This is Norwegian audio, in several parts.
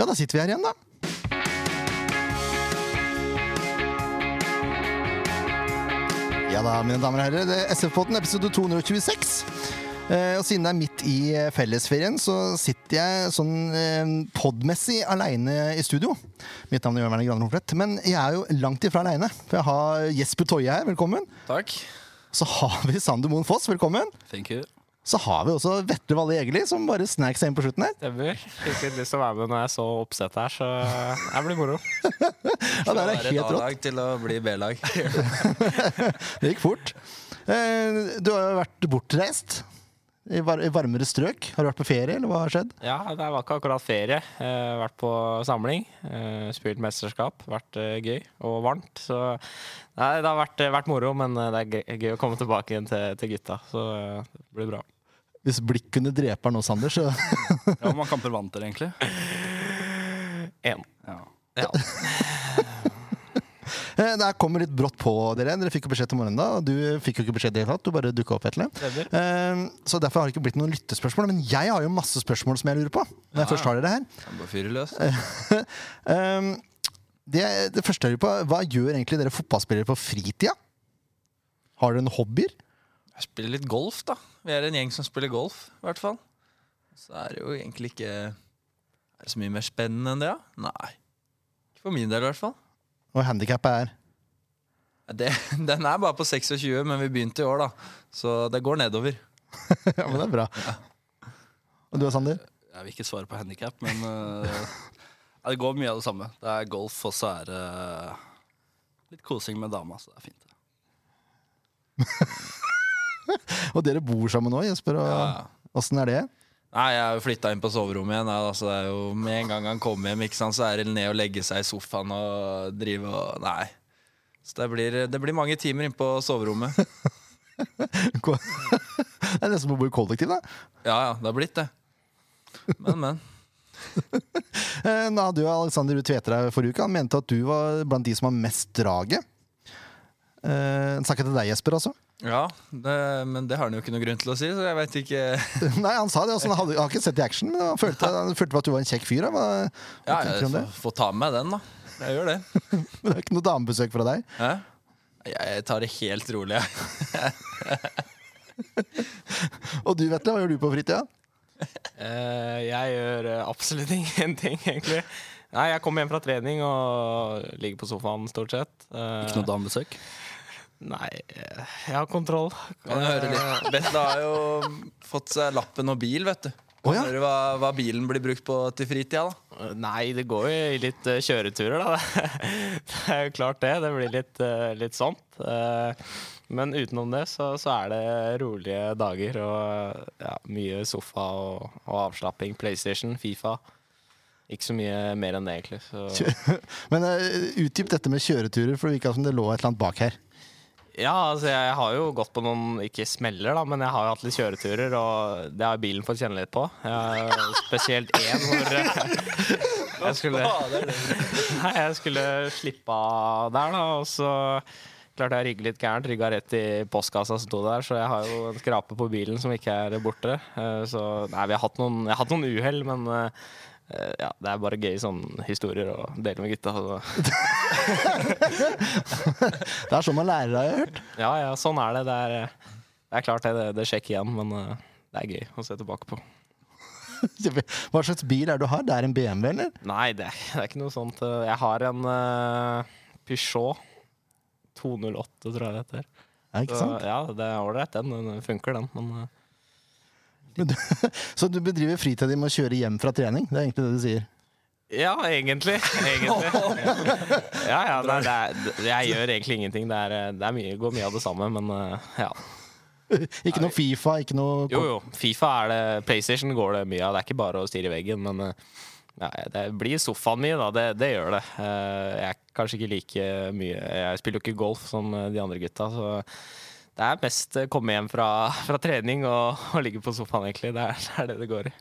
Ja, da sitter vi her igjen, da. Ja da, mine damer og herrer. Det er SF-båten, episode 226. Eh, og siden det er midt i eh, fellesferien, så sitter jeg sånn eh, podmessig aleine i studio. Mitt navn er Jørn Werner Graner Hortvedt. Men jeg er jo langt ifra aleine, for jeg har Jesper Toje her. Velkommen. Takk. Så har vi Sander Moen Foss. Velkommen. Thank you. Så har vi også Vetle Valle Jegerli, som bare seg inn på slutten her. Stemmer. Fikk litt lyst til å være med når jeg så oppsettet her, så det blir moro. Ja, det er helt rått. A-lag til å bli B-lag. Det gikk fort. Eh, Du har jo vært bortreist i var- i varmere strøk. Har du vært på ferie, eller hva har skjedd? Ja, det var ikke akkurat ferie. Eh, vært på samling. Eh, spilt mesterskap. Vært eh, gøy og varmt. Så nei, det har vært, vært moro, men eh, det er gøy, gøy å komme tilbake igjen til, til gutta. Så eh, det blir bra. Hvis blikk kunne drepe her nå, Sander, så Ja, Hvor mange kamper vant dere egentlig? Én. Ja. Ja. Eh, Det her kommer litt brått på dere. Dere fikk jo beskjed til morgenen da, og du fikk jo ikke beskjed i det hele tatt. Du bare dukka opp, etter Stemmer. Eh, Så derfor har det ikke blitt noen lyttespørsmål. Men jeg har jo masse spørsmål som jeg lurer på. Når jeg Ja. først har dere her. Bare fyre løs. Um, det, det første jeg lurer på, Hva gjør egentlig dere fotballspillere på fritida? Har dere noen hobbyer? Jeg spiller litt golf, da. Vi er en gjeng som spiller golf, i hvert fall. Så er det jo egentlig ikke Er det så mye mer spennende enn det, da? Nei. Ikke for min del, i hvert fall. Og handikappet er Det, den er bare på 26, men vi begynte i år, da. Så det går nedover. Ja, men det er bra. Og du og Sander? Jeg vil ikke svare på handikap, men uh, det går mye av det samme. Det er golf, og så er det litt kosing med dama, så det er fint. Og dere bor sammen nå, Jesper. Og Ja. Er det? Nei, jeg flytta inn på soverommet igjen. Ja, altså, det er jo, med en gang han kommer hjem, ikke sant, så er det ned og legge seg i sofaen og drive og Nei. Så det blir, det blir mange timer inn på soverommet. Det er nesten som å bo i kollektiv, da. Ja ja, det har blitt det. Men, men. Nå hadde jo Alexander Tveter her forrige uke. Han mente at du var blant de som har mest draget. Eh, Han snakket til deg, Jesper, altså. Ja, det, men det har han jo ikke noe grunn til å si, så jeg veit ikke Nei, han sa det. Altså, han, hadde, han har ikke sett det i action, men han følte, han følte at du var en kjekk fyr. da. Hva, hva Ja, jeg får, får ta med meg den, da. Jeg gjør det. Men det er ikke noe damebesøk fra deg? Hæ? Jeg tar det helt rolig, jeg. Og du, Vetle, hva gjør du på fritida? Uh, jeg gjør eh, absolutt ingenting, egentlig. Nei, jeg kommer hjem fra trening og ligger på sofaen stort sett. Uh, Ikke noe damebesøk? Nei, eh, jeg har kontroll. Kan jeg høre litt? Vetle har jo fått seg lappen og bil, vet du. Kan oh, ja. høre hva, hva bilen blir brukt på til fritida, da. Eh, Nei, det går jo i litt uh, kjøreturer, da. Det er jo klart det. Det blir litt, uh, litt sånt. Uh, men utenom det så, så er det rolige dager og ja, mye sofa og, og avslapping. PlayStation, Fifa. Ikke så mye mer enn det, egentlig. Så. Men uh, utdyp dette med kjøreturer, for det virka som det lå et eller annet bak her. Ja, altså jeg har jo gått på noen, ikke smeller da, men jeg har jo hatt litt kjøreturer, og det har bilen fått kjenne litt på. Jeg, spesielt én hvor jeg skulle, nei, jeg skulle slippe av der, da, og så klarte jeg å rigge litt gærent. Rygga rett i postkassa som sto der, så jeg har jo en skrape på bilen som ikke er borte. Eh, Så nei, vi har hatt noen, jeg har hatt noen uhell, men eh, ja, det er bare gøy sånne historier å dele med gutta. Så. Det er sånn man lærer, har jeg hørt. Ja, ja, sånn er det. Det er, det er klart det, det, sjekker igjen, men eh, det er gøy å se tilbake på. Hva slags bil er det du har? Det er en BMW, eller? Nei, det det er ikke noe sånt. eh, Jeg har en uh, Peugeot 208, tror jeg det heter. Ja, ikke Så, sant? ja, det er ålreit, den. Den funker, den. Men eh, du, så du bedriver fritida di med å kjøre hjem fra trening? Det er egentlig det du sier? ja, egentlig. Egentlig. Ja, ja, det er, det- jeg gjør egentlig ingenting. Det, er, eh, det er mye, går mye av det samme, men eh, ja. Ikke noe Fifa, ikke noe Jo, jo. Fifa er det PlayStation går det mye av. Det er ikke bare å stirre i veggen, men eh, ja, det blir sofaen mye, da. Det, det gjør det. Eh, Jeg er kanskje ikke like mye Jeg spiller jo ikke golf som eh, de andre gutta, så det er mest å komme hjem fra, fra trening og, og ligge på sofaen, egentlig. Det er, det er det det går i.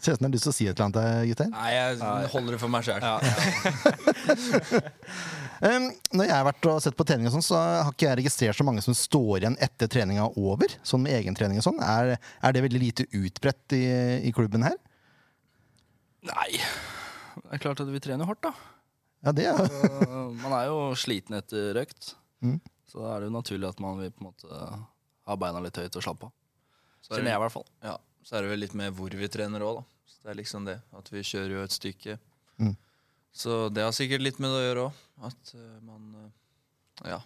Ser ut som du har lyst til å si et eller annet, gutter. Nei, jeg holder det for meg sjøl. Um, når jeg har vært og sett på trening, og sånn, så har ikke jeg registrert så mange som står igjen etter treninga over. Sånn med egentrening og sånn. Er, er det veldig lite utbredt i, i klubben her? Nei, det er klart at vi trener hardt, da. Ja, det er man er jo sliten etter økt. Mm. Så da er det jo naturlig at man vil på en måte ha beina litt høyt og slappe av. Så er Kjenner jeg i hvert fall. ja, så er det vel litt med hvor vi trener òg, da. Så det er liksom det. At vi kjører jo et stykke. Mm. Så det har sikkert litt med det å gjøre òg. At eh, man eh, Ja.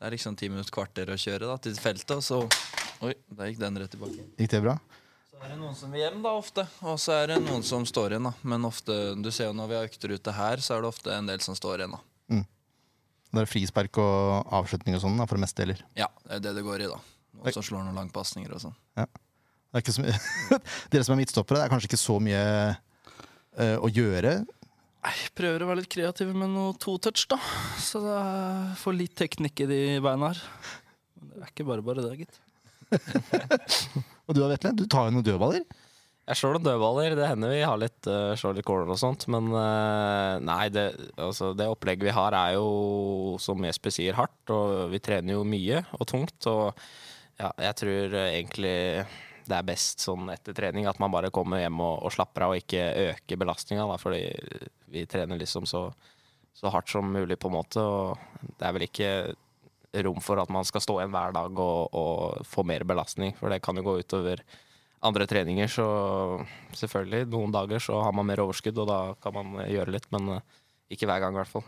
Det er liksom ti minutter, kvarter å kjøre da, til feltet, og så Oi, der gikk den rett tilbake. Gikk det bra? Så er det noen som vil hjem, da, ofte. Og så er det noen som står igjen, da. Men ofte, du ser jo når vi har økter ute her, så er det ofte en del som står igjen, da. Det er frispark og avslutning og sånn for det meste, eller? Ja, det er det det går i, da. Og så slår noen langpasninger og sånn. Det er ikke så mye Dere som er midtstoppere, det er kanskje ikke så mye uh, å gjøre. Nei, prøver å være litt kreativ med noe to-touch, da. Så det er- får litt teknikk i de beina her. Men det er ikke bare bare det, gitt. Og du da, Vetle? Du tar jo noen dødballer. Jeg slår noen dødballer. Det hender vi har litt, uh, slår litt corner og sånt. Men uh, nei, det, altså, det opplegget vi har er jo, som Jesper sier, hardt. Og vi trener jo mye og tungt. Og ja, jeg tror uh, egentlig det er best sånn etter trening at man bare kommer hjem og, og slapper av og ikke øker belastninga. Fordi vi trener liksom så, så hardt som mulig, på en måte. Og det er vel ikke rom for at man skal stå igjen hver dag og, og få mer belastning. For det kan jo gå utover andre treninger, så selvfølgelig. Noen dager så har man mer overskudd, og da kan man gjøre litt, men eh, ikke hver gang, i hvert fall.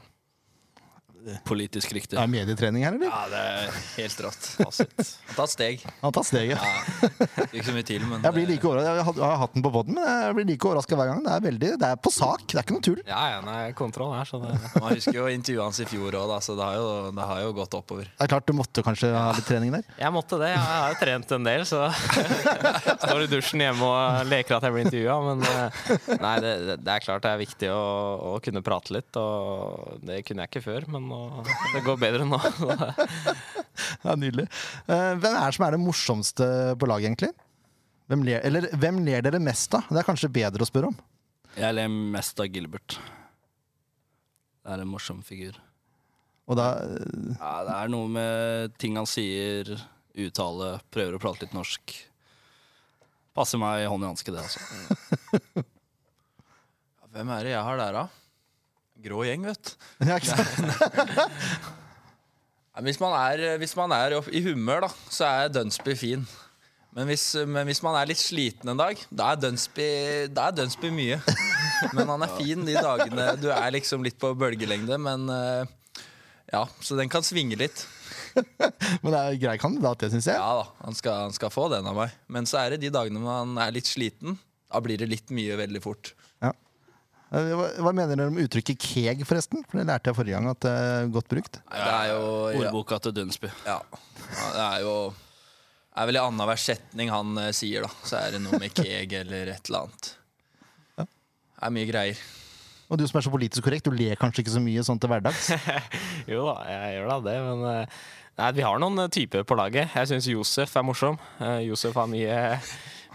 Politisk riktig. Er medietrening her, eller? Ja, det er helt rått. Fasit. Han tar steg. Han tar steget. Ja, ikke så mye til, men Jeg blir like overrasket. Jeg har- hatt den på poden, men jeg blir like overraska hver gang. Det er veldig, det er på sak, det er ikke noe tull. Ja, ja, nei, kontroll her, så det Man husker jo intervjuet hans i fjor òg, så det har, jo, det har jo gått oppover. Det er klart du måtte kanskje ha litt trening der. Jeg måtte det. Jeg har jo trent en del, så Står i dusjen hjemme og leker at jeg blir intervjua, men eh, nei, det, det er klart det er viktig å, å kunne prate litt, og det kunne jeg ikke før, men nå, det går bedre nå. Ja, Nydelig. Eh, hvem er det som er det morsomste på laget, egentlig? Hvem ler, eller hvem ler dere mest av? Det er kanskje bedre å spørre om. Jeg ler mest av Gilbert. Det er en morsom figur. Og da Ja, det er noe med ting han sier, uttale, prøver å prate litt norsk. Passer meg i hånd i hanske, det, altså. Hvem er det jeg har der, da? Grå gjeng, vet du. ja, ikke sant? Hvis man er, hvis man er i humør, da, så er Dunsby fin. Men hvis, men hvis man er litt sliten en dag, da er Dunsby, da er Dunsby mye. Men han er fin de dagene du er liksom litt på bølgelengde, men eh, Ja, så den kan svinge litt. Men det er en grei kandidat, det syns jeg. Ja da, han skal, han skal få den av meg. Men så er det de dagene man er litt sliten. Da blir det litt mye veldig fort. Eh, Hva, hva mener dere om uttrykket keg, forresten? For det lærte jeg forrige gang at det er godt brukt. Det er jo ja, Ordboka til Dunsby. ja, Ja, det er jo Det er vel i annenhver setning han eh, sier, da. Så er det noe med keg eller et eller annet. Det er mye greier. Og du som er så politisk korrekt, du ler kanskje ikke så mye sånn til hverdags? Jo da, jeg gjør da det, men eh, Nei, vi har noen eh, typer på laget. Jeg syns Josef er morsom. Eh, Josef har mye,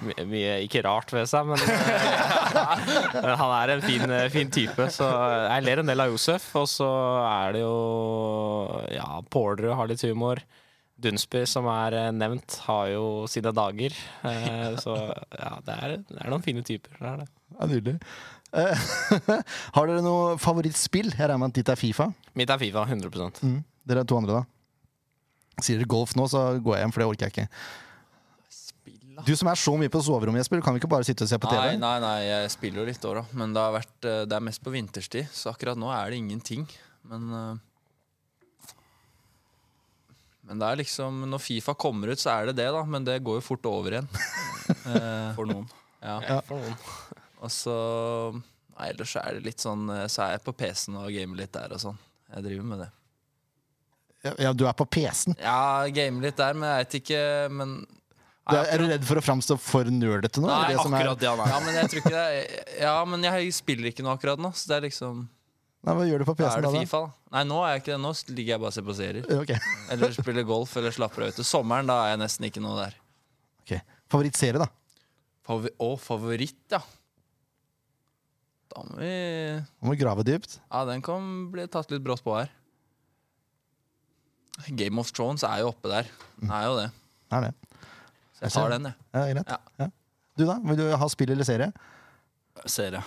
mye, Ikke rart ved seg, men uh, han er en fin, eh, fin type. Så jeg ler en del av Josef. Og så er det jo Ja, Pålerud har litt humor. Dunsby, som er eh, nevnt, har jo sine dager. Uh, Så ja, det er, det er noen fine typer. Det er det. Ja, Nydelig. Uh, har dere noe favorittspill? Jeg regner med at ditt er Fifa. Mitt er Fifa, 100 Mm. Dere er to andre, da? Sier dere golf nå, så går jeg hjem, for det orker jeg ikke. Du som er så mye på soverommet, Jesper, kan vi ikke bare sitte og se på TV? Nei, nei, nei, jeg spiller jo litt òg, da. Men det, har vært, eh, det er mest på vinterstid, så akkurat nå er det ingenting. Men eh, Men det er liksom Når Fifa kommer ut, så er det det, da. Men det går jo fort over igjen. Eh, For noen. ja. Ja, for noen. Og så Nei, ellers er det litt sånn Så er jeg på PC-en og gamer litt der og sånn. Jeg driver med det. Ja, ja, du er på PC-en. Ja, gamer litt der, men jeg vet ikke Men Du er, er du redd for å framstå for nerdete nå? Nei, Er det er- Akkurat det han er. Ja, men jeg tror ikke det Ja, men jeg spiller ikke noe akkurat nå, så det er liksom Nei, hva gjør du på PC-en er det? Fifa, da. Nei, nå er jeg ikke det. Nå ligger jeg bare og ser på serier. Okay. Eller spiller golf eller slapper av ute. Sommeren, da er jeg nesten ikke noe der. ok. Favorittserie, da? Favori å, favoritt, ja. Da må vi Da må vi grave dypt. Ja, den kan bli tatt litt brått på her. Game of Thrones er jo oppe der. Den er jo det. Det er det. Så jeg tar den, jeg. Ja. Ja. Du, da? Vil du ha spill eller serie? Serie.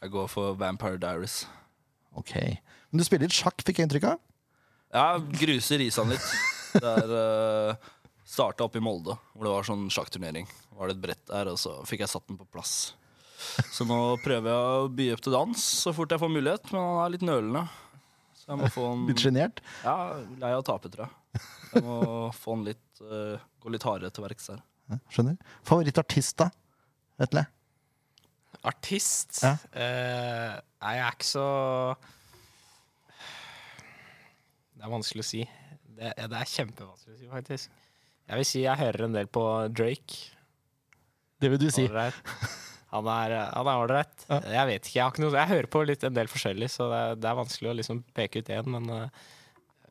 Jeg går for Vampire Diaries. Ok. Men du spiller litt sjakk, fikk jeg inntrykk av? Ja, gruser Risan litt. Der uh, starta opp i Molde, hvor det var sånn sjakkturnering. Var det et brett der, og så fikk jeg satt den på plass. Så nå prøver jeg å by opp til dans så fort jeg får mulighet, men han er litt nølende. Så jeg må få en Litt sjenert? Ja, lei av å tape, tror jeg. Jeg må få han litt uh, Gå litt hardere til verks her. Ja, skjønner. Favorittartist, da? Vetle? Artist? Ja. Uh, nei, jeg er ikke så Det er vanskelig å si. Det, ja, det er kjempevanskelig å si, faktisk. Jeg vil si jeg hører en del på Drake. Det vil du si. Ålreit. Han er han er ålreit. Ja. Jeg vet ikke. Jeg, har ikke noe, jeg hører på litt en del forskjellig, så det, er- det er vanskelig å liksom peke ut én, men uh,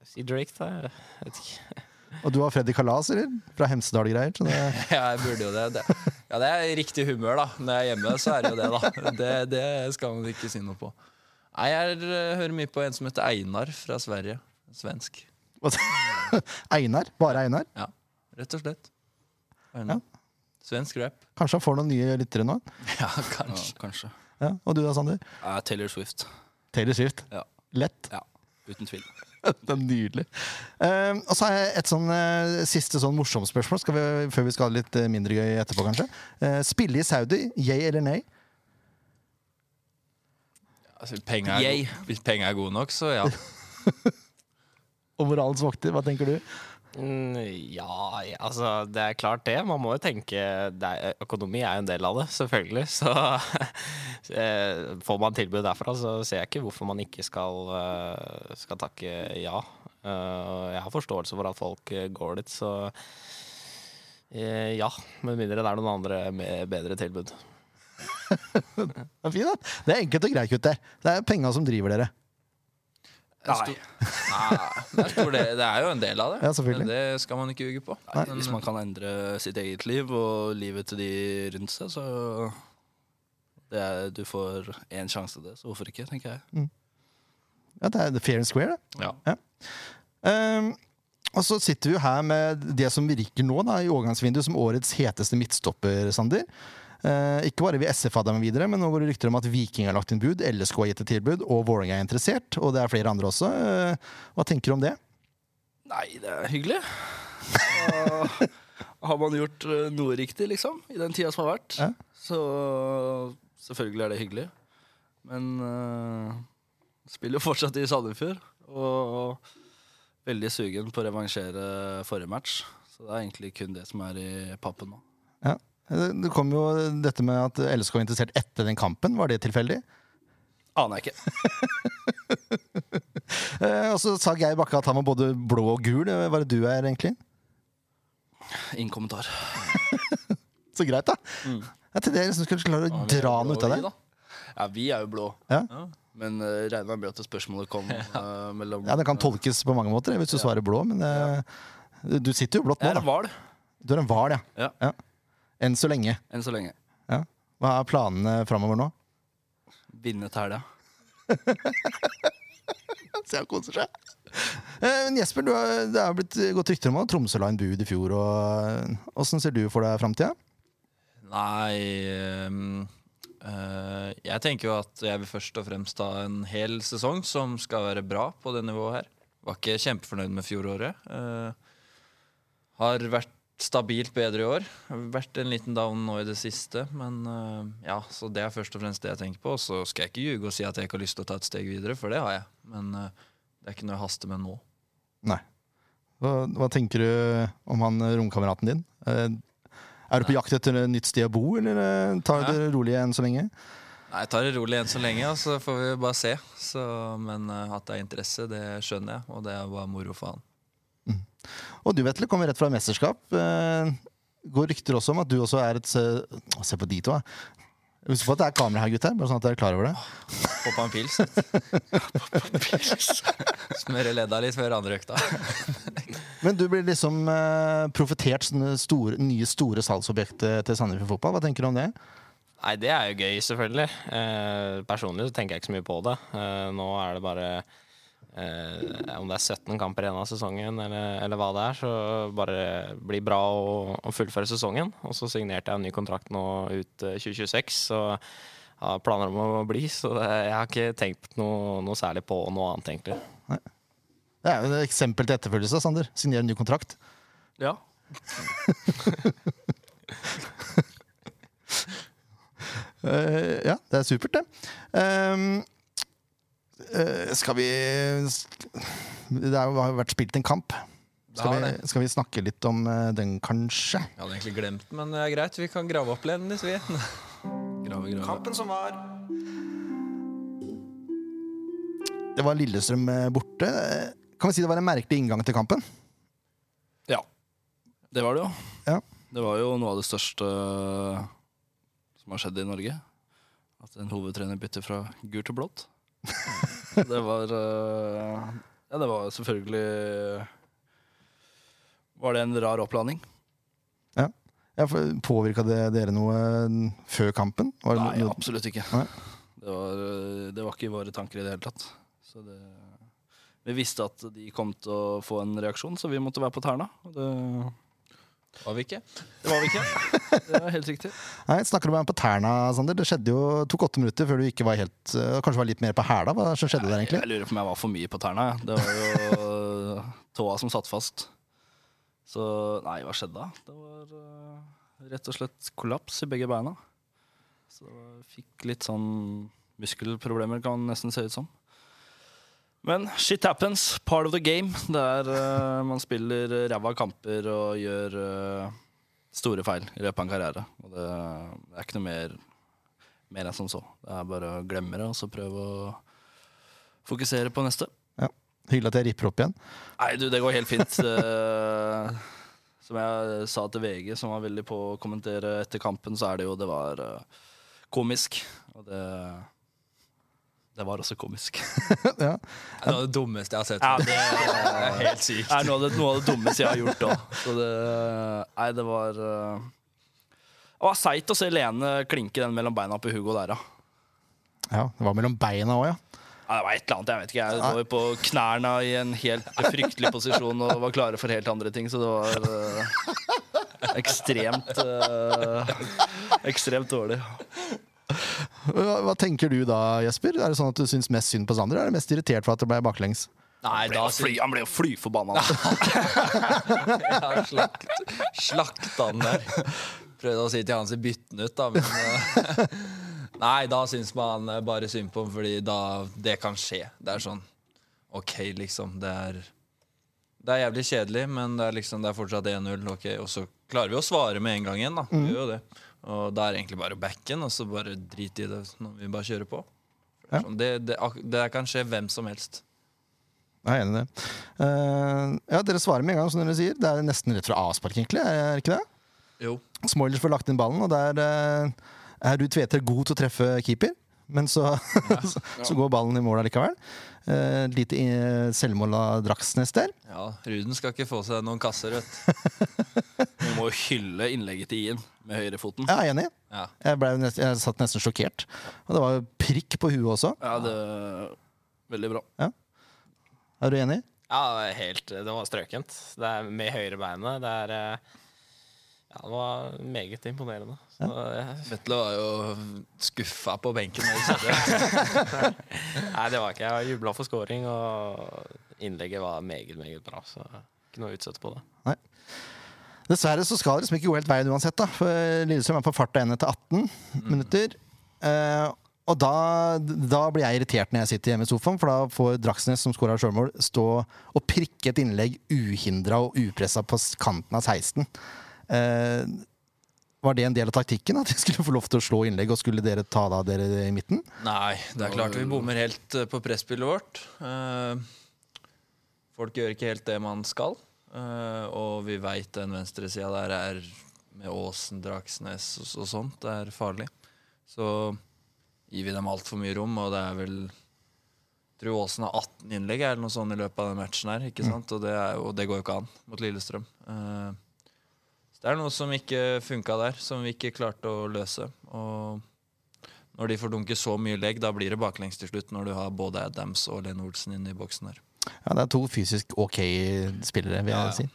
si Drake, da. Jeg vet ikke. Og du har Freddy Kalas, eller? Fra Hemsedal-greier. Ja, jeg burde jo det. det. Ja, det er riktig humør, da. Når jeg er hjemme, så er det jo det, da. Det, det skal man ikke si noe på. Nei, jeg eh, hører mye på en som heter Einar fra Sverige. Svensk. Einar? Bare Einar? Ja, rett og slett. Einar. Svensk rap. Kanskje han får noen nye lyttere nå? Ja, Ja, kanskje. kanskje. Ja, Og du da, Sander? Uh, Taylor Swift. Taylor Swift. Ja. Lett. ja. Uten tvil. Det er nydelig. Uh, og så har jeg et sånn uh, siste sånn morsomt spørsmål skal vi, før vi skal ha litt eh, mindre gøy etterpå, kanskje. Eh, spille i Saudi, yay eller nei? Altså, penger er, hvis penger er gode nok, så ja. Og moralens vokter, hva tenker du? Mm, ja, altså det er klart det. Man må jo tenke er, Økonomi er jo en del av det, selvfølgelig. Så eh, får man tilbud derfra, så ser jeg ikke hvorfor man ikke skal, eh, skal takke ja. Eh, jeg har forståelse for at folk går dit, så ja. Med mindre det er noen andre med bedre tilbud. Det er fint, da. Det er enkelt og greit, gutter. Det er penga som driver dere. Stor- Nei, det, er det er jo en del av det. Ja, selvfølgelig. Men det skal man ikke ljuge på. Nei, Men, Hvis man kan endre sitt eget liv og livet til de rundt seg, så det er, Du får én sjanse til det, så hvorfor ikke, tenker jeg. Ja, det er fair and square, det. ja. Um, og så sitter vi jo her med det som virker nå da, i overgangsvinduet som årets heteste midtstopper, Sander. Eh, ikke bare vil SF ha dem videre, men nå går det rykter om at Viking har lagt inn bud, LSK har gitt et tilbud, og Vålerenga er interessert. Og det er flere andre også. Eh, hva tenker du om det? Nei, det er hyggelig. Da har man gjort eh, noe riktig, liksom, i den tida som har vært, Ja. så selvfølgelig er det hyggelig. Men uh, spiller jo fortsatt i Sandefjord, og veldig sugen på å revansjere forrige match. Så det er egentlig kun det som er i pappen nå. Ja. Det det kom jo dette med at LSK var interessert etter den kampen. Var det tilfeldig? Aner jeg ikke. Eh, og så sa Geir Bakke at han var både blå og gul. Eh, Hva er det du er, egentlig? Ingen kommentar. Så greit, da. Mm. er til dere som skulle klare å dra han ut av det. Ja, vi er jo blå. Ja. Men uh, regna med at spørsmålet kom uh, mellom ja, Det kan tolkes på mange måter hvis du svarer blå, men uh, du sitter jo blått Jeg nå, er en hval, Du er en hval, ja. Ja. Enn så lenge. enn så lenge. Ja. Hva er planene framover nå? Vinne tæla. Se, han koser seg. Eh, Men Jesper, du har, det har blitt gått rykter om at Tromsø la inn bud i fjor. og Åssen ser du for deg framtida? Nei um, uh, Jeg tenker jo at jeg vil først og fremst ha en hel sesong som skal være bra på det nivået her. Var ikke kjempefornøyd med fjoråret. Uh, har vært stabilt bedre i år. Vært en liten down nå i det siste, men uh, ja, så det er først og fremst det jeg tenker på. Og så skal jeg ikke ljuge og si at jeg ikke har lyst til å ta et steg videre, for det har jeg. Men uh, det er ikke noe jeg haster med nå. Nei. Hva, hva tenker du om han eh, romkameraten din? Uh, Er du på jakt etter et nytt sted å bo, eller tar du det rolig enn så lenge? Nei, Jeg tar det rolig enn så lenge, og så får vi bare se. Så, men at det er interesse, det skjønner jeg, og det er bare moro for han. Og du Vetle, kommer rett fra mesterskap. Eh, går rykter også om at du også er et Se, se på de to, da. Husk på at det er kamera her, gutter. Bare sånn at dere er klar over det. Poppa en pils. Smøre ledda litt før andre økta. Men du blir liksom eh, profetert store, nye store salgsobjektet til Sandefjord Fotball. Hva tenker du om det? Nei, det er jo gøy, selvfølgelig. Eh, personlig så tenker jeg ikke så mye på det. Eh, nå er det bare eh, Om det er 17 kamper igjen av sesongen, eller, eller hva det er, så bare bli bra og, og fullføre sesongen. Og så signerte jeg en ny kontrakt nå ut eh, 2026, så har planer om å bli, så det, jeg har ikke tenkt noe, noe særlig på noe annet, egentlig. Det er jo et eksempel til etterfølgelse, Sander. Signere en ny kontrakt. Ja. Eh, ja, det er supert, det. Ehm, eh, skal vi Det har jo vært spilt en kamp. Skal vi, skal vi snakke litt om eh, den, kanskje? Jeg hadde egentlig glemt den, men det er greit. Vi kan grave opp den hvis vi. Grave, grave. Kampen som var Det var Lillestrøm eh, borte. Kan vi si det var en merkelig inngang til kampen? Ja. Det var det jo. Ja. Det var jo noe av det største som har skjedd i Norge. At en hovedtrener bytter fra gult til blått. det var eh, Ja, det var selvfølgelig Var det en rar opplanding? Ja, Påvirka det dere noe eh, før kampen? Nei, noe- absolutt ikke. Nei. Det var, eh, det var ikke i våre tanker i det hele tatt. Så det, vi visste at de kom til å få en reaksjon, så vi måtte være på tærne. Det, Var vi ikke? det var vi ikke. Det er helt riktig. Nei, Snakker du meg på tærne, Sander? Det skjedde jo, tok åtte minutter før du ikke var helt uh, Kanskje var litt mer på hæla? Hva som skjedde der, egentlig? Jeg lurer på om jeg var for mye på tærne. Det var jo tåa som satt fast. Så nei, hva skjedde da? Det var uh, rett og slett kollaps i begge beina. Så jeg fikk litt sånn muskelproblemer, kan nesten se ut som. Men shit happens. Part of the game. Der uh, man spiller ræva kamper og gjør uh, store feil i løpet av en karriere. Og det, det er ikke noe mer, mer enn som så. Det er bare å glemme det og så prøve å fokusere på neste. Ja. Hyggelig at jeg ripper opp igjen. Nei, du, det går helt fint. Eh, som jeg sa til VG, som var veldig på å kommentere etter kampen, så er det jo Det var eh, komisk. Og det Det var også komisk. ja. Det var det dummeste jeg har sett. Ja, det Det er helt sykt. Det er noe av det, noe av det dummeste jeg har gjort òg. Nei, det var eh, Det var seigt å se Lene klinke den mellom beina på Hugo der, ja. ja. Det var mellom beina òg, ja. Ja, det var et eller annet, jeg vet ikke. Jeg var jo på knærne i en helt fryktelig posisjon og var klare for helt andre ting, så det var øh, ekstremt øh, Ekstremt dårlig. Hva, hva tenker du da, Jesper? Er det sånn at du syns mest synd på Sander, eller er du mest irritert for at det ble baklengs? Nei, Han ble da fly, han ble jo fly forbanna. Ja, slakt, slakta han der. Prøvde å si til han å bytte den ut, da, men eh, Nei, da syns man eh, bare synd på ham, fordi da Det kan skje. Det er sånn OK, liksom. Det er Det er jævlig kjedelig, men det er liksom Det er fortsatt 1-0. ok, Og så klarer vi å svare med en gang igjen, da. Vi gjør jo det. Og da er det egentlig bare å backen, og så bare drit i det når vi bare kjører på. Ja. det, sånn, det, det, kan skje hvem som helst. Jeg er enig i det. Uh, ja, Dere svarer med en gang, som dere sier. Det er nesten rett fra avspark, egentlig. Er det ikke det? Jo. Smoilers får lagt inn ballen, og der uh, er du Tveter god til å treffe keeper. Men så, så, så går ballen i mål allikevel. Uh, lite i- selvmål av Dragsnes der. Ja, Ruden skal ikke få seg noen kasser, vet du. Må jo hylle innlegget til Ien med høyrefoten. Er enig. Ja. Jeg, ble, nest- jeg satt nesten sjokkert. Og det var jo prikk på huet også. Ja, det Veldig bra. Er du enig? Ja, helt Det var strøkent. Det er med høyrebeinet. Det er eh, Ja, det var meget imponerende. Så, Vetle var jo skuffa på benken. når det. Nei, det var ikke jeg. Jeg jubla for scoring, og innlegget var meget, meget bra. Så ikke noe å utsette på det. Dessverre så skal det liksom ikke gå helt veien uansett. da For Lillestrøm er på farta inn etter 18 minutter. Uh, og da, da blir jeg irritert når jeg sitter hjemme i sofaen, for da får Draksnes, som skåra sjølmål, stå og prikke et innlegg uhindra og upressa på kanten av 16. Eh, var det en del av taktikken? At de skulle få lov til å slå innlegg, og skulle dere ta da dere i midten? Nei, det er klart vi bommer helt eh, på presspillet vårt. Eh, folk gjør ikke helt det man skal. eh, og vi veit den venstresida der er med Åsen, Dragsnes og, og sånt. Det er farlig. Så gir vi dem altfor mye rom, og det er vel jeg tror Åsen har 18 innlegg eller noe sånt i løpet av den matchen her. ikke sant? Og det, er og det går jo ikke an mot Lillestrøm. Eh, så det er noe som ikke funka der, som vi ikke klarte å løse. Og når de får dunke så mye legg, da blir det baklengs til slutt, når du har både Adams og Lene Olsen inne i boksen her. Ja, Det er to fysisk ok spillere, vil jeg Ja, ja. si.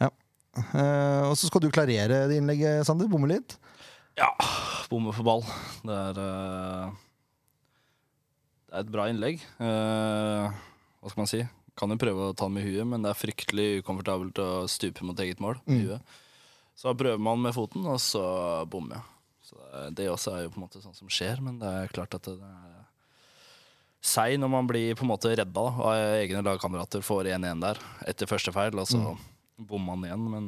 Ja. Uh, og så skal du klarere det innlegget, Sander. Bomme litt. Ja, bomme for ball. Det er uh, Det er et bra innlegg. Uh, hva skal man si? Kan jo prøve å ta den med huet, men det er fryktelig ukomfortabelt å stupe mot eget mål. med huet. Så prøver man med foten, og så bommer jeg. Så det, også er jo på en måte sånn som skjer, men det er klart at det, er seig når man blir på en måte redda av egne lagkamerater, får 1-1 der etter første feil, og så bommer man igjen. Men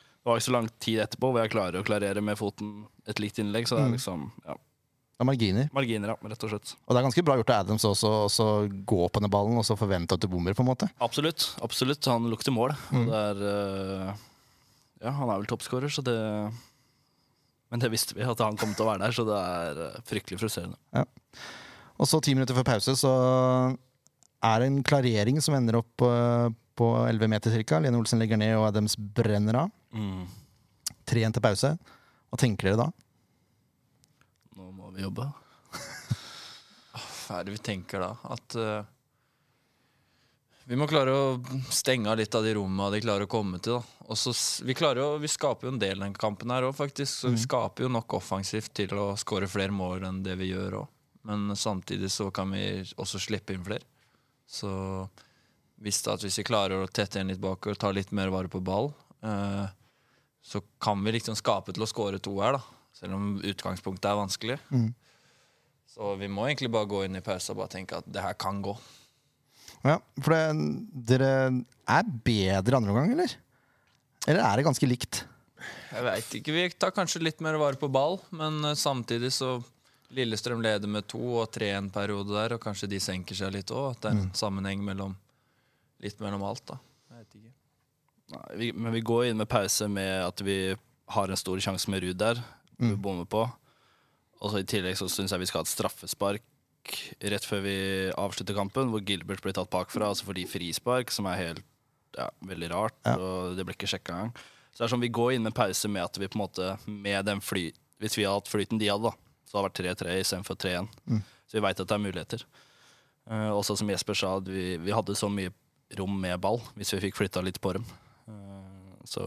det var ikke så lang tid etterpå hvor jeg klarer å klarere med foten et likt innlegg, så det er liksom ja, Det er marginer. marginer, ja, rett og slett. Og det er ganske bra gjort av Adams også å gå på den ballen og så forvente at du bommer, på en måte. Absolutt. absolutt, Han lukter mål. Og det er eh, Ja, han er vel toppskårer, så det Men det visste vi, at han kom til å være der, så det er eh, fryktelig frustrerende. Og så ti minutter før pause så er det en klarering som ender opp eh, på 11 meter ca. Lene Olsen legger ned, og Adams brenner av. Mm. 3-1 til pause. Hva tenker dere da? Nå må vi jobbe. Hva er det vi tenker da? At eh, vi må klare å stenge av litt av de rommene de klarer å komme til. da. Og vi, å, vi skaper jo en del den kampen her òg, faktisk. Så vi skaper jo nok offensivt til å skåre flere mål enn det vi gjør òg. Men samtidig så kan vi også slippe inn flere. Så visste at hvis vi klarer å tette igjen litt bakover, ta litt mer vare på ball, eh, så kan vi liksom skape til å skåre to her, da. Selv om utgangspunktet er vanskelig. Så vi må egentlig bare gå inn i pausen og bare tenke at det her kan gå. Ja, For det, dere er bedre andre omgang, eller? Eller er det ganske likt? Jeg veit ikke. Vi tar kanskje litt mer vare på ball, men eh, samtidig så Lillestrøm leder med to og tre en periode der, og kanskje de senker seg litt òg. At det er en sammenheng mellom litt mellom alt, da. Jeg vet ikke. Nei, vi, men vi går inn med pause med at vi har en stor sjanse med Ruud der. Vi bommer på. Og så I tillegg så syns jeg vi skal ha et straffespark rett før vi avslutter kampen, hvor Gilbert blir tatt bakfra, altså fordi frispark, som er helt ja, veldig rart. Ja. Og det ble ikke sjekka engang. Så det er sånn vi går inn med pause med at vi på en måte med den fly Hvis vi hadde hatt flyten de hadde, da, så hadde det vært 3-3 istedenfor 3-1. Så vi veit at det er muligheter. Uh, også som Jesper sa, at vi, vi hadde så mye rom med ball hvis vi fikk flytta litt på dem. Uh, så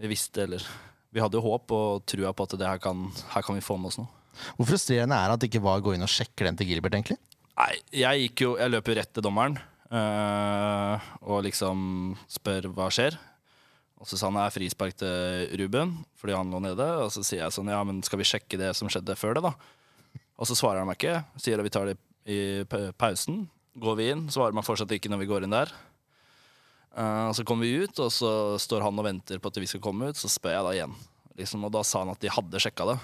vi visste, eller Vi hadde jo håp og trua på at det her kan, her kan vi få med oss noe. Hvor frustrerende er det at det ikke var gå inn og sjekke den til Gilbert, egentlig? Nei, jeg gikk jo Jeg løp rett til dommeren øh, og liksom spør hva skjer. Og så sa han det er frispark til Ruben fordi han lå nede. Og så sier jeg sånn ja, men skal vi sjekke det som skjedde før det, da? Og så svarer han meg ikke. Sier at vi tar det i pausen. Går vi inn, svarer man fortsatt ikke når vi går inn der. Uh, så kommer vi ut, og så står han og venter på at vi skal komme ut. Så spør jeg da igjen. Liksom, og da sa han at de hadde sjekka det.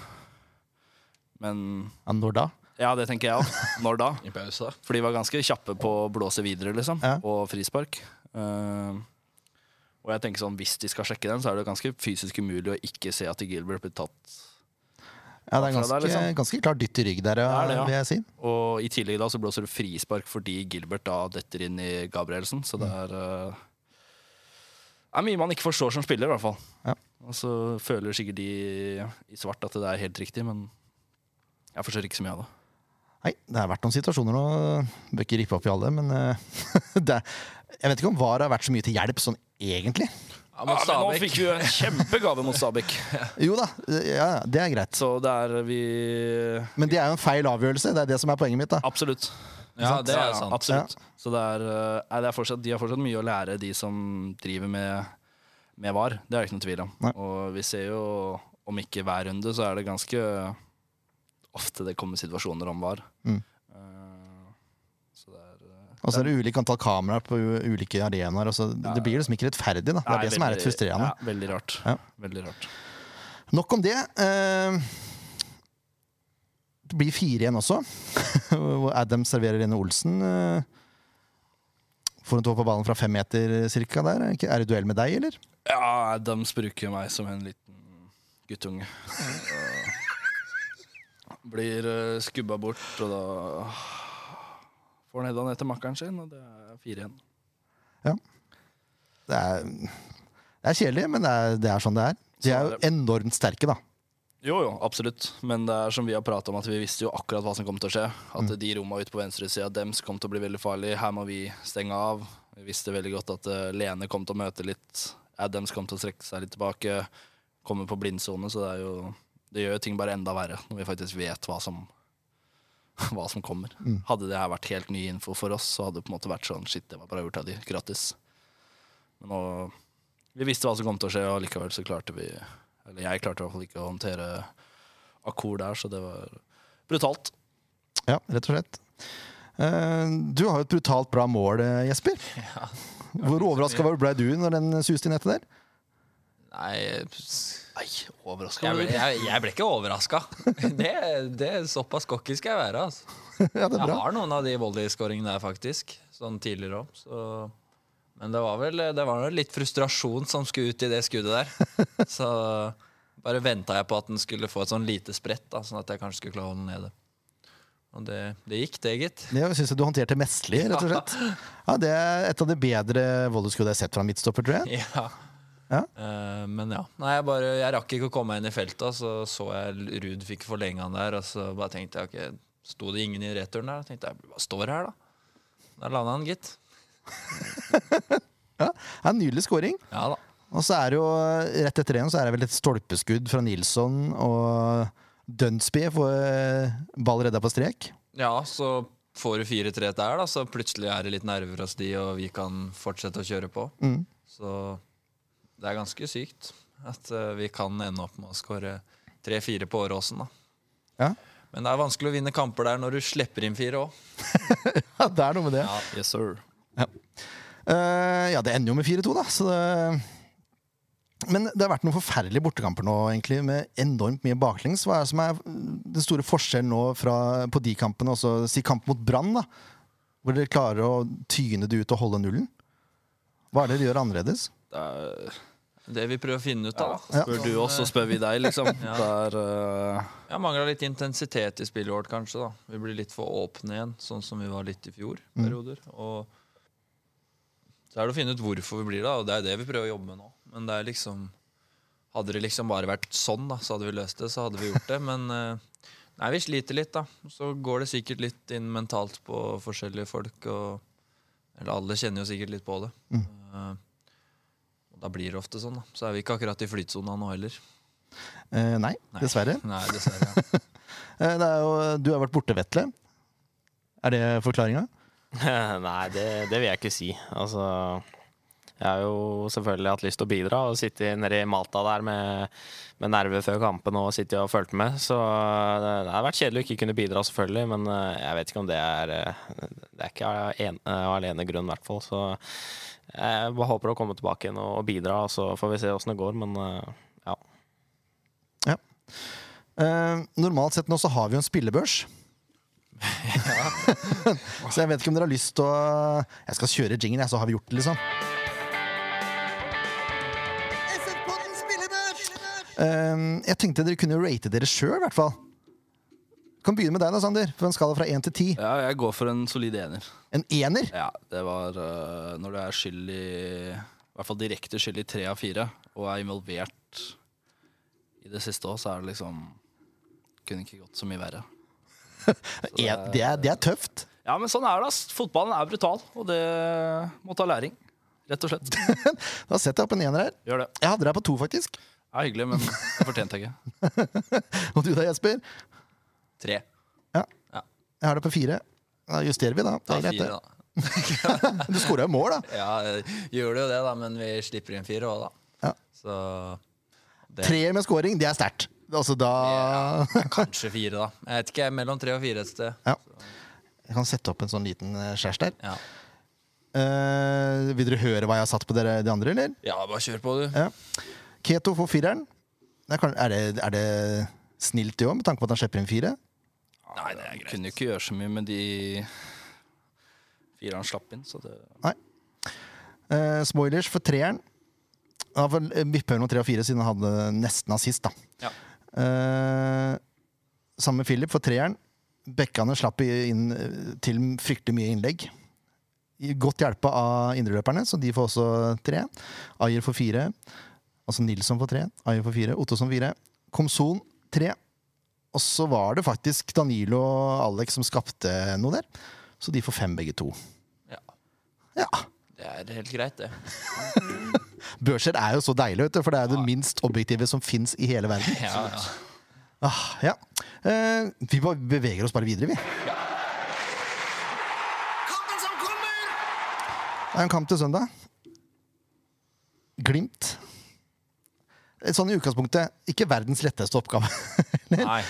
Men Ja, når da? ja, det tenker jeg òg. Når da? I pause, da. For de var ganske kjappe på å blåse videre, liksom. Ja. Og frispark. Eh, og jeg tenker sånn, hvis de skal sjekke den, så er det ganske fysisk umulig å ikke se at Gilbert blir tatt. Ja, det er ganske, liksom. ganske klart dytt i rygg der, ja, Det er det, ja. vil jeg si. Og i tillegg da så blåser det frispark fordi Gilbert da detter inn i Gabrielsen. Så det er, eh, er mye man ikke forstår som spiller, i hvert fall. Ja. Og så føler sikkert de i svart at det er helt riktig, men jeg forstår ikke så mye av det. Nei, det har vært noen situasjoner nå. Bør ikke rippe opp i alle, men eh, det, Jeg vet ikke om VAR har vært så mye til hjelp sånn egentlig. Ja, men, Ja, men nå fikk vi jo en kjempegave mot Stabæk. Jo da, ja, det er greit. Så det er vi Men det er jo en feil avgjørelse. Det er det som er poenget mitt. da Absolutt. Ja, det er sant. Absolutt. Så det er, eh, nei, det er fortsatt, de har fortsatt mye å lære, de som driver med, med VAR. Det er det ikke noe tvil om. Nei. Og vi ser jo, om ikke hver runde, så er det ganske ofte det kommer situasjoner om VAR. Mm. Eh, så er eh, Og så er det ulikt antall kameraer på ulike arenaer. Ja, så Det blir liksom ikke rettferdig. da Det er nei, det som er litt frustrerende. Ja, veldig rart. Ja. Veldig rart. Nok om det. Eh, det blir fire igjen også. Hvor Adam serverer Lene Olsen. Får hun tå på ballen fra fem meter cirka der? Er det Er det duell med deg, eller? Ja, Adams bruker meg som en liten guttunge. Blir uh, skubba bort, og da får han hedda ned til makkeren sin, og det er fire igjen. Det er, det er kjedelig, men det er, det er sånn det er. De er jo enormt sterke, da. Jo, jo, absolutt. Men det er som vi har pratet om, at vi visste jo akkurat hva som kom til å skje. At de romma ute på venstresida dems kom til å bli veldig farlig. Her må vi stenge av. Vi visste veldig godt at eh, Lene kom til å møte litt. Adams kom til å strekke seg litt tilbake. kommer på blindsone, så det er jo Det gjør ting bare enda verre når vi faktisk vet hva som hva som kommer. Hadde det her vært helt ny info for oss, så hadde det på en måte vært sånn Shit, det var bare gjort av de. Grattis. Men nå Vi visste hva som kom til å skje, og likevel så klarte vi Eller jeg klarte i hvert fall ikke å håndtere Akor der, så det var brutalt. Ja, rett og slett. Eh, Du har jo et brutalt bra mål, Jesper. Jesper. Hvor overraska ble du når den suste i nettet der? Nei, Nei, overraska jeg jeg, jeg ble ikke overraska. Det, det er såpass cocky skal jeg være. Altså. Ja, Jeg har noen av de volleyskåringene der, faktisk. Sånn tidligere òg. Så. Men det var vel det var litt frustrasjon som skulle ut i det skuddet der. Så bare venta jeg på at den skulle få et sånn lite sprett, da, sånn at jeg kanskje skulle klare å holde den nede. Og det, det gikk, det, gitt. Det syns jeg du håndterte mesterlig, rett og slett. Ja, Det er et av de bedre volleyskuddene jeg har sett fra midtstopper, tror jeg. Ja. Ja. Uh, men ja. Nei, jeg, bare, jeg rakk ikke å komme meg inn i feltet, så så jeg Ruud fikk forlenga han der, og så bare tenkte jeg ok, sto det ingen i returen der? Jeg tenkte jeg hva står her, da? Der landa han, gitt. Ja, det er en Nydelig scoring. Ja da. Og så er det jo rett etter igjen så er det vel et stolpeskudd fra Nilsson, og Dunsby får eh, ball redda på strek. Ja, så får du 4-3 der, da, så plutselig er det litt nerver hos de, og vi kan fortsette å kjøre på. Mm. Så det er ganske sykt at eh, vi kan ende opp med å skåre 3-4 på Åråsen. Ja. Men det er vanskelig å vinne kamper der når du slipper inn fire òg. ja, det er noe med det. Yes, sir. Eh, ja, det ender jo med 4-2, da. Så det... Men det har vært noen forferdelige bortekamper nå, egentlig, med enormt mye baklengs. Hva er det som er den store forskjellen nå fra, på de kampene, også si kamp mot Brann, da? Hvor dere klarer å tyne det ut og holde nullen? Hva er det dere gjør annerledes? Det er, Det vi prøver å finne ut av. Ja. spør du oss, så spør vi deg, liksom. ja. Der, uh... Jeg mangla litt intensitet i spillet vårt, kanskje. da Vi blir litt for åpne igjen, sånn som vi var litt i fjor. perioder Og Så er det å finne ut hvorfor vi blir det, og det er det vi prøver å jobbe med nå. Men det er liksom Hadde det liksom bare vært sånn, da så hadde vi løst det. Så hadde vi gjort det. Men uh, nei, vi sliter litt, da. Så går det sikkert litt inn mentalt på forskjellige folk. Og, eller alle kjenner jo sikkert litt på det. Eh, og da blir det ofte sånn, da. Så er vi ikke akkurat i flytsona nå heller. Eh, nei, Nei. dessverre. Nei, dessverre. Eh, det er jo, du har vært borte, Vetle. Er det forklaringa? Nei, det, det vil jeg ikke si. Altså Jeg har jo selvfølgelig hatt lyst til å bidra og sitte nede i Malta der med, med nerver før kampen og sitte og fulgt med. Så det, det har vært kjedelig å ikke kunne bidra, selvfølgelig, men eh, jeg vet ikke om det er eh, Det er ikke en, eh, alene grunn, i hvert fall. Så jeg bare håper å komme tilbake igjen og, bidra, og så får vi se åssen det går. Men ja. ja. Eh, normalt sett nå så har vi jo en spillebørs. så jeg vet ikke om dere har lyst til å Jeg skal kjøre jingle, jeg, så har vi gjort det, liksom. Eh, jeg tenkte dere kunne rate dere sjøl, i hvert fall. Kan begynne med deg, da, Sander. På en skala fra én til ti. Ja, jeg går for en solid ener. En ener? Ja, det var uh, når du er skyld i I hvert fall direkte skyld i tre av fire, og er involvert i det siste òg, så er det liksom Kunne ikke gått så mye verre. En, det, er, det er tøft. Ja, men sånn er det. ass. Fotballen er brutal, og det må ta læring. Rett og slett. Da setter jeg opp en ener her. Gjør det. Jeg hadde deg på to, faktisk. Ja, hyggelig, men det fortjente jeg ikke. Og du da, Jesper? Tre. Ja. Ja. Jeg har det på fire. Da justerer vi, da. Det Ta er greit, fire, det. da. Du skåra jo mål, da. Ja, gjør det jo det, da, men vi slipper inn fire òg, da. Ja. Så det Tre med scoring, det er sterkt. Altså, da Kanskje fire, da. Jeg vet ikke, mellom tre og fire et sted. Ja. Jeg kan sette opp en sånn liten eh, skjærs der. Ja. Eh, vil dere høre hva jeg har satt på dere de andre, eller? ja, bare kjør på, du. Ja. Keto får fireren. Det er, kan- er, det, er det snilt, det òg, med tanke på at han slipper inn fire? Nei, det er greit. Kunne jo ikke gjøre så mye med de fire han slapp inn, så det Uh, Spoilers for treeren. Han får vippe mellom tre og fire, siden han hadde nesten assist. da. Ja. Eh, sammen med Philip for treeren. Bekkane slapp inn eh, til fryktelig mye innlegg. Godt hjelpa av indreløperne, så de får også tre. Ayer får fire. Altså Nilsson får tre. Ayer får fire. Ottosson fire. Komson tre. Og så var det faktisk Danilo og Alex som skapte noe der. Så de får fem, begge to. Ja. Ja. Det er helt greit, det. Børser er jo så deilig, vet du, for det er det minst objektive som fins i hele verden. Ja, ja. Ah, ja. Eh, vi bare beveger oss bare videre, vi. Ja. Kampen som kommer! Det er en kamp til søndag. Glimt. Sånn i utgangspunktet ikke verdens letteste oppgave. Nei.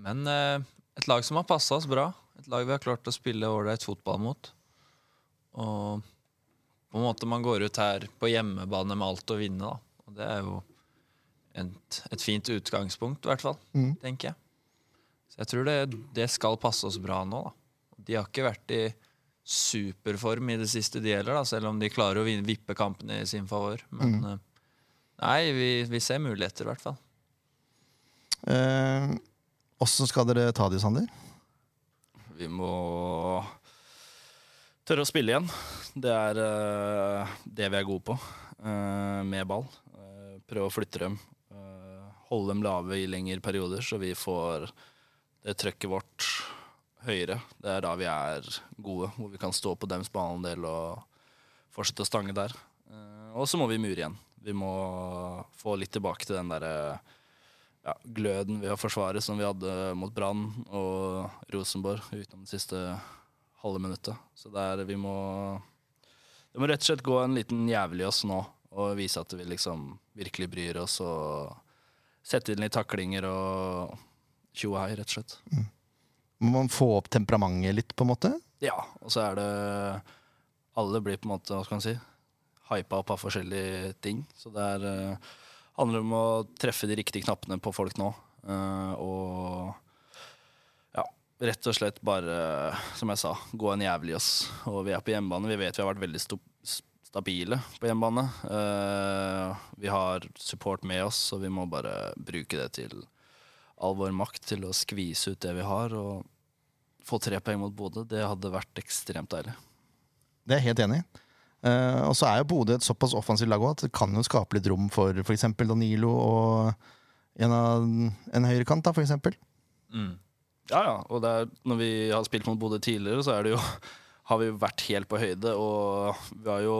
Men eh, et lag som har passa oss bra. Et lag vi har klart å spille ålreit fotball mot. Og på en måte man går ut her på hjemmebane med alt å vinne, da. Og det er jo et, et fint utgangspunkt, i hvert fall. Tenker jeg. Så jeg tror det, det skal passe oss bra nå, da. De har ikke vært i superform i det siste de gjelder, da, selv om de klarer å vippe kampene i sin favor. Men eh, nei, vi, vi ser muligheter, i hvert fall. Eh, skal dere ta det, Sander? Vi må tørre å spille igjen. Det er eh, det vi er gode på, eh, med ball. Eh, prøve å flytte dem. eh, holde dem lave i lengre perioder, så vi får det trøkket vårt høyere. Det er da vi er gode, hvor vi kan stå på dems baneandel og fortsette å stange der. Eh, og så må vi mure igjen. Vi må få litt tilbake til den derre ja, gløden ved å forsvare som vi hadde mot Brann og Rosenborg utenom det siste halve minuttet. Så der vi må Det må rett og slett gå en liten jævel i oss nå og vise at vi liksom virkelig bryr oss og sette inn litt taklinger og tjo og hei, rett og slett. Må man få opp temperamentet litt, på en måte? Ja, og så er det Alle blir på en måte, hva skal man si, hypa opp av forskjellige ting. Så det er, uh, handler om å treffe de riktige knappene på folk nå. Uh, og ja, rett og slett bare, som jeg sa, gå en jævlig oss. Og vi er på hjemmebane. Vi vet vi har vært veldig stabile på hjemmebane. Uh, vi har support med oss, så vi må bare bruke det til all vår makt til å skvise ut det vi har. og få tre poeng mot Bodø, det hadde vært ekstremt deilig. Det er jeg helt enig i. Eh, og så er jo Bodø et såpass offensivt lag at det kan jo skape litt rom for f.eks. Danilo og en, av, en høyrekant, da, eksempel. Mm. Ja, ja. Og er, når vi har spilt mot Bodø tidligere, så er det jo, har vi jo vært helt på høyde. Og vi har jo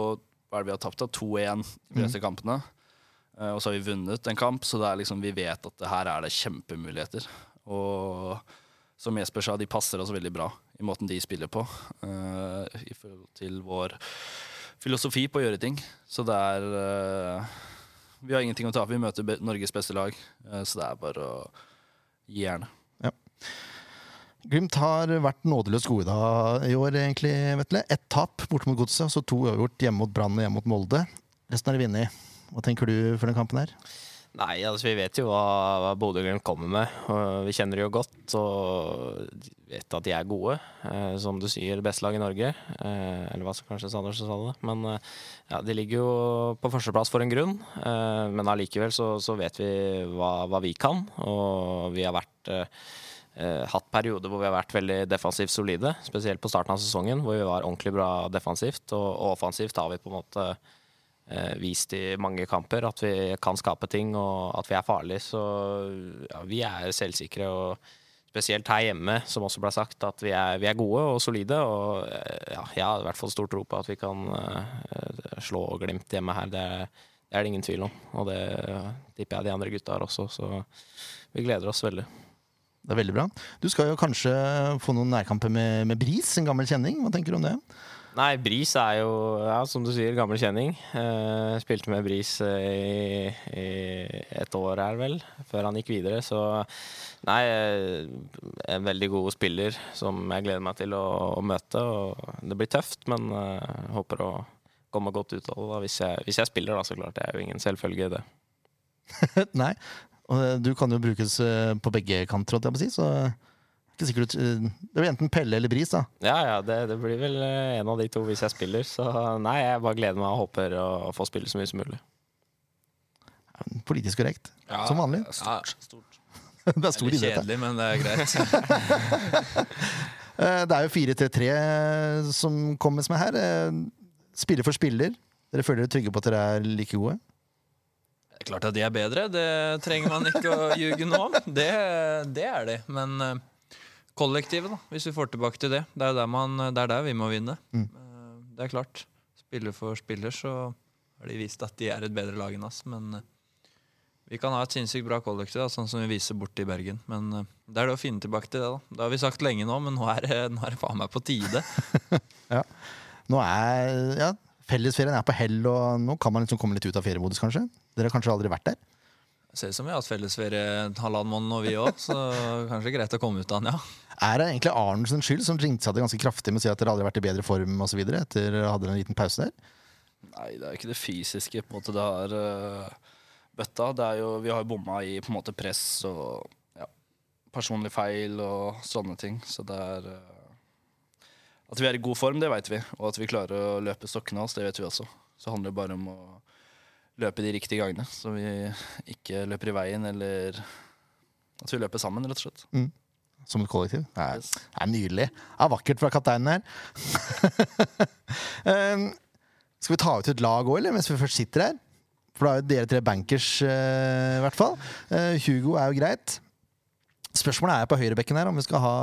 hva er det vi har tapt da? 2-1 de fleste kampene. Uh, og så har vi vunnet en kamp, så er liksom, vi vet at det her er det kjempemuligheter. Og som Jesper sa, de passer oss veldig bra i måten de spiller på. Uh, I forhold til vår filosofi på å gjøre ting. Så det er eh, Vi har ingenting å tape. Vi møter Norges beste lag, eh, så det er bare å gi jernet. Glimt har vært nådeløst gode da i år, egentlig, Vetle. Ett tap borte mot Godset, så to uavgjort hjemme mot Brann og hjemme mot Molde. Resten har de vunnet. Hva tenker du for den kampen her? Nei, altså vi vet jo hva, hva Bodø-Glimt kommer med. Vi kjenner de jo godt og vet at de er gode. Eh, som du sier, det beste lag i Norge. Eh, eller hva som kanskje Sanders sa det. Men eh, ja, de ligger jo på førsteplass for en grunn. Eh, men allikevel så, så vet vi hva, hva vi kan, og vi har vært eh, eh, hatt perioder hvor vi har vært veldig defensivt solide, spesielt på starten av sesongen, hvor vi var ordentlig bra defensivt. Og, og offensivt har vi på en måte vist i mange kamper at vi kan skape ting og at vi er farlige. Så ja, vi er selvsikre, og spesielt her hjemme, som også ble sagt, at vi er, vi er gode og solide. Og eh, ja, jeg har i hvert fall stor tro på at vi kan uh, slå Glimt hjemme her. Det, det er det ingen tvil om, og det tipper jeg de andre gutta har også. Så vi gleder oss veldig. Det er veldig bra. Du skal jo kanskje få noen nærkamper med, med Bris, en gammel kjenning. Hva tenker du om det? Nei, Bris er jo, ja, som du sier, gammel kjenning. Uh, spilte med Bris uh, i, i et år her, vel, før han gikk videre. Så nei, uh, en veldig god spiller som jeg gleder meg til å, å møte. Og det blir tøft, men håper å komme godt ut av det hvis, jeg, hvis jeg spiller, da, så klart. Det er jo ingen selvfølge, det. Nei. Og du kan jo brukes på begge kanter, holdt jeg på å si, så det er ikke sikkert eh, Det blir enten Pelle eller Bris, da. Ja, ja, det, det blir vel eh, en av de to hvis jeg spiller. Så nei, jeg bare gleder meg og håper å, få spille så mye som mulig. Politisk korrekt. Som vanlig. Ja, Det er stor idrett. kjedelig, men det er greit. Eh, Det er jo 4-3-3 som kommer med her. Eh, Spiller for spiller. Dere føler dere trygge på at dere er like gode? Det er klart at de er bedre, det trenger man ikke å ljuge nå om. Det, det er de. Men kollektivet, da, hvis vi får tilbake til det, det er der, man, det er der vi må vinne. Mm. Eh, det er klart. spiller for spiller, så har de vist at de er et bedre lag enn oss. Men eh, vi kan ha et sinnssykt bra kollektiv, da, sånn som vi viser borte i Bergen. Men eh, det er det å finne tilbake til det. da Det har vi sagt lenge nå, men nå er nå er det faen meg på tide. Nå er ja, Fellesferien er på hell, og nå kan man liksom komme litt ut av feriemodus, kanskje. Dere har kanskje aldri vært der? Ser ut som vi har hatt fellesferie en halvannen måned og vi òg, så kanskje greit å komme ut av den, ja. Er det egentlig Arnoldsens skyld, som jinxa det ganske kraftig med å si at dere aldri har vært i bedre form osv. etter dere hadde en liten pause der? Nei, det er ikke det fysiske på en måte det har uh, bøtta. Det er jo, vi har jo bomma i på en måte press og ja, personlig feil og sånne ting. Så det er uh, At vi er i god form, det vet vi. Og at vi klarer å løpe stokkene oss, det vet vi også. Så handler det bare om å løpe de riktige gangene, så vi ikke løper i veien, eller at vi løper sammen, rett og slett. Som et kollektiv? Det er, Yes. det er nydelig. Det er vakkert fra kapteinen her. um, skal vi ta ut et lag òg, eller? Mens vi først sitter her? For da er jo dere tre bankers, eh, i hvert fall. Uh, Hugo er jo greit. Spørsmålet er på høyrebekken her om vi skal ha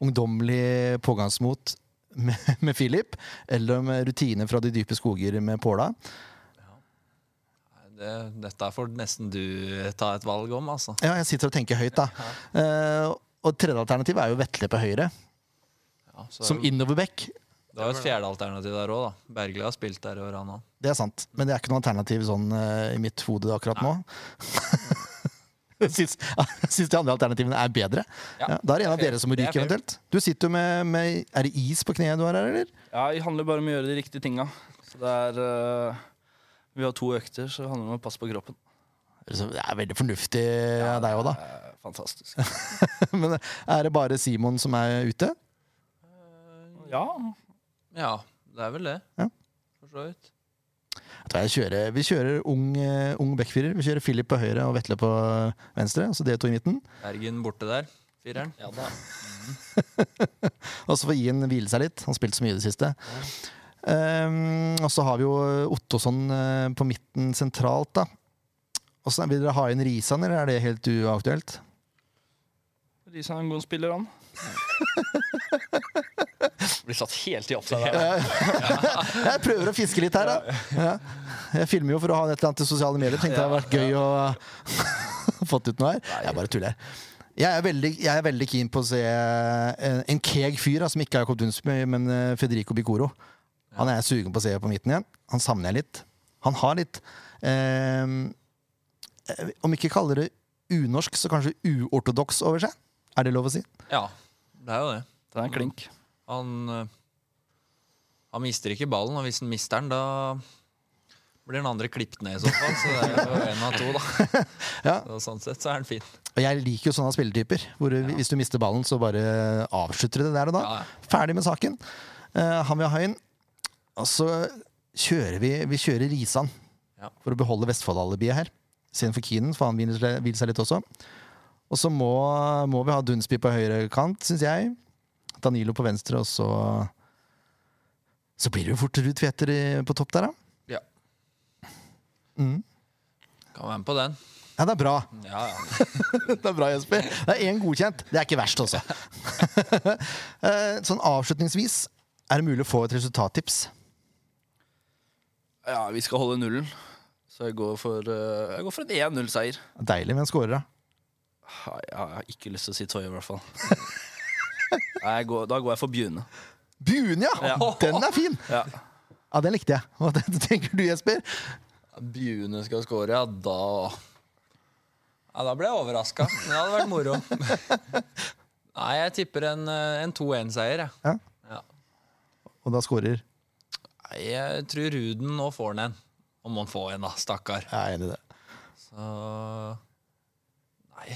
ungdommelig pågangsmot med, med Philip, eller om rutine fra de dype skoger med Påla. Det, dette får nesten du ta et valg om, altså. Ja, jeg sitter og tenker høyt, da. Uh, og tredje alternativ er jo Vetle på høyre, Ja, så som innoverback. Det var et fjerde alternativ der òg, da. Bergli har spilt der i år, han òg. Det er sant, men det er ikke noe alternativ sånn uh, i mitt hode akkurat nå. Jeg syns, jeg syns de andre alternativene er bedre. Ja, Ja, da er det en av er dere som må fair. Det er ryke, eventuelt. Du sitter jo med, med Er det is på kneet du har her, eller? Ja, det handler bare om å gjøre de riktige tinga. Så det er uh, Vi har to økter, så det handler om å passe på kroppen. Det er veldig fornuftig av deg òg, da. Det er fantastisk. Men er det bare Simon som er ute? Ja. Ja, det er vel det. Ja. For så vidt. Jeg tror jeg kjører, vi kjører ung, eh, ung backfirer. Vi kjører Philip på høyre og Vetle på venstre. Altså dere to i midten. Bergen borte der. Fireren. ja da. Og så får Ian hvile seg litt. Han har spilt så mye i det siste. Um, og så har vi jo Ottosson eh, på midten sentralt, da. Og så Vil dere ha inn Risan, eller er det helt uaktuelt? Risan er en god spiller, han. Blir satt helt i offside her. Jeg prøver å fiske litt her, da. Ja. Jeg filmer jo for å ha et eller annet til sosiale medier. Tenkte det hadde vært gøy å fått ut noe her. Jeg bare tuller. Jeg er, veldig, jeg er veldig keen på å se en, en keeg fyr, da, som ikke er Jakob Dunsby, men eh, Federico Bicoro. Han er jeg sugen på å se på midten igjen. Han savner jeg litt. Han har litt eh, Om ikke kaller det unorsk, så kanskje uortodoks over seg. Er det lov å si? Ja, det er jo det. Det er en klink. Han, eh, han mister ikke ballen, og hvis han mister den, da blir den andre klippet ned i så fall. Så det er jo en av to, da. Ja. Så sånn sett så er den fin. Og jeg liker jo sånne spilletyper, hvor ja. hvis du mister ballen, så bare avslutter du det der og da. Ja, ja. Ferdig med saken. Uh, han vil ha inn. Og så kjører vi Vi kjører Risan Ja. for å beholde Vestfold-alibiet her. Istedenfor Keenan, for han hviler seg- litt også. Og så må, må vi ha Dunsby på høyre kant, syns jeg. Danilo på venstre, og så Så blir det jo fort Ruud Tveter på topp der, da. Ja. Mm. Kan være med på den. Ja, det er bra. Ja, ja. Det er bra, Jesper. Det er én godkjent. Det er ikke verst, også. Eh, sånn avslutningsvis, er det mulig å få et resultattips? Ja, vi skal holde nullen. Så jeg går for, eh, jeg går for en 1-0-seier. Deilig med en scorer, da. Jeg har ikke lyst til å si Toye, i hvert fall. Nei, jeg går, da går jeg for Bjune. Buen, ja! Ja. Den er fin! Ja. Ja, Den likte jeg. Hva tenker du, Jesper? Bjune skal score, ja, da Ja, Da ble jeg overraska. Men det hadde vært moro. Nei, jeg tipper en, eh, en 2-1-seier, jeg. Ja. Ja. Og da scorer Jeg tror Ruden nå får han en. Om han får en, da. Stakkar. Jeg er enig i det. Så Nei,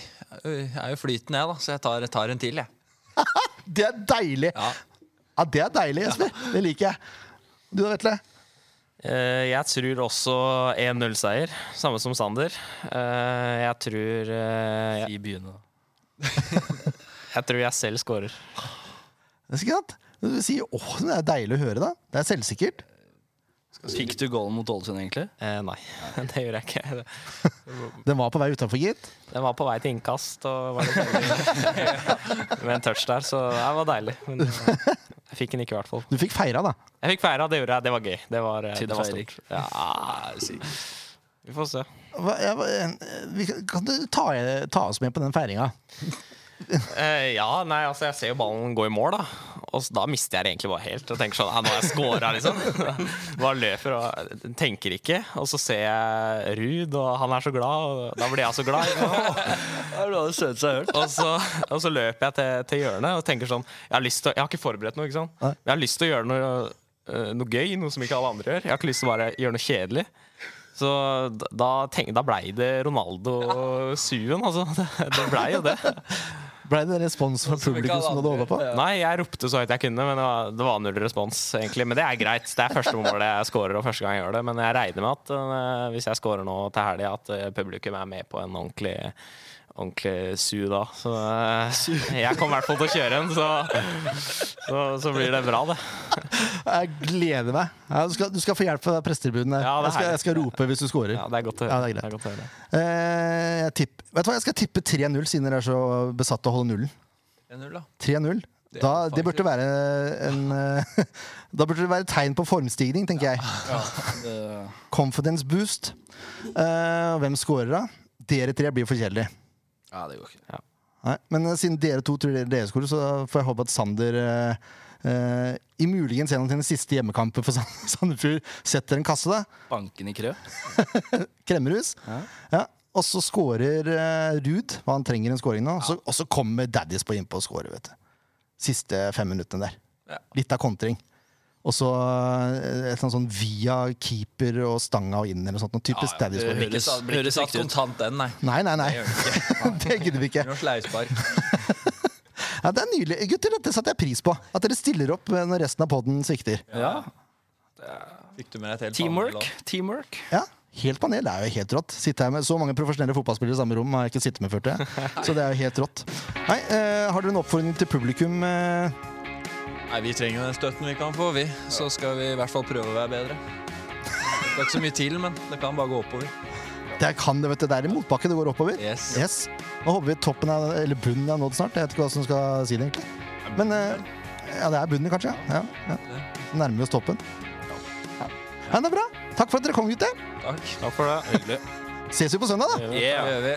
jeg er jo- flytende, jeg, da. Så jeg tar, jeg tar en til, jeg. Det er deilig! Ja. Ja, det er deilig, Jesper. Det liker jeg. Du da, Vetle? Eh, Jeg tror også 1-0-seier, samme som Sander. Eh, Jeg tror eh, jeg, I Bjune. jeg tror jeg selv scorer. Det er sant? Du sier åh, det er deilig å høre, da. Det er selvsikkert. Fikk du goalen mot Ålesund, egentlig? Eh, Nei, det gjorde jeg ikke. Den var på vei utafor, gitt. Den var på vei til innkast og var litt med en touch der, så det var deilig. Men eh, Jeg fikk den ikke, i hvert fall. Du fikk feira, da. Jeg fikk feira, det gjorde jeg. Det var gøy. Det var, eh, det var stort. Ja, vi får se. Hva, ja, hva- eh, kan du ta, ta oss med på den feiringa? Eh, ja, nei, altså jeg ser jo ballen gå i mål, da. Og så, da mister jeg det egentlig bare helt. Og tenker sånn, nå har jeg scora, liksom. Bare løper og tenker ikke. Og så ser jeg Ruud, og han er så glad, og da blir jeg så glad. Seg hørt. Og så, og så løper jeg til, til hjørnet og tenker sånn Jeg har lyst til Jeg har ikke forberedt noe, ikke sant? Jeg har lyst til å gjøre noe, eh, noe gøy, noe som ikke alle andre gjør. Jeg har ikke lyst til å bare gjøre noe kjedelig. Så da- da, tenk, da blei det Ronaldo-suen, altså. Det, det blei jo det. Blei det respons fra publikum som du hadde holdt på? Nei, jeg ropte så høyt jeg kunne, men det var, det var null respons, egentlig. Men det er greit. Det er første målet jeg scorer, og første gang jeg gjør det. Men jeg regner med at uh, hvis jeg scorer nå til helga, at uh, publikum er med på en ordentlig Ordentlig su da. Så eh, jeg kommer i hvert fall til å kjøre en, så, så, så blir det bra, det. Jeg gleder meg. Ja, du, skal, du skal få hjelp fra prestetribunen. Ja, jeg, skal, jeg skal rope hvis du scorer. Ja, det er godt å høre. det godt å høre. Eh, tipp, vet du hva, jeg skal tippe 3-0, siden dere er så besatt av å holde nullen. 1-0, da. 3-0. Det er Da, det burde være en eh, Da burde det være tegn på formstigning, tenker jeg. Ja, det, Confidence boost. Uh, hvem scorer, da? Dere tre blir for kjedelig. Ja, det går ikke. Nei, men eh, siden dere to tror dere dere så får jeg håpe at Sander eh, eh, i muligens en av sine siste hjemmekamper for Sand- Sandefjord setter en kasse. da Banken i krø. Kremmerhus. Ja. Ja. Og så scorer uh, Ruud, han trenger en scoring nå. Så, og så kommer Daddies på innpå og scorer, vet du. Siste fem minuttene der. Ja. Litt av kontring. Og så eh, et eller annet sånn via keeper og stanga og inn, eller noe sånt. Noe typisk Ja, ja, det. Høres- ikke høres ut. kontant den, nei. Nei, nei, nei. Det ikke. Gidder vi ikke. Ja, det er nydelig. Gutter, dette setter jeg pris på. At dere stiller opp når resten av poden svikter. Ja. Fikk du med deg et helt Teamwork. panel? Teamwork. Ja, Helt panel det er jo helt rått. Sitte her med Så mange profesjonelle fotballspillere i samme rom har jeg ikke sittet med før. til. Så det er jo helt rått. Nei, uh, Har dere en oppfordring til publikum? Eh, Nei, Vi trenger den støtten vi kan få, vi. Så skal vi i hvert fall prøve å være bedre. Det er ikke så mye til, men det kan bare gå oppover. det kan det, vet du. Det er i motbakke, det går oppover. Yes. Yes. Nå håper vi toppen er, eller bunnen er nådd snart. Jeg vet ikke hva som skal si det, egentlig. Men eh, ja, det er bunnen, kanskje. Ja. Ja. Nærmer vi oss toppen. Ja. ja, det er bra. Takk for at dere kom, gutter. Takk. Takk for det. Hyggelig. Ses vi på søndag, da. Det gjør vi.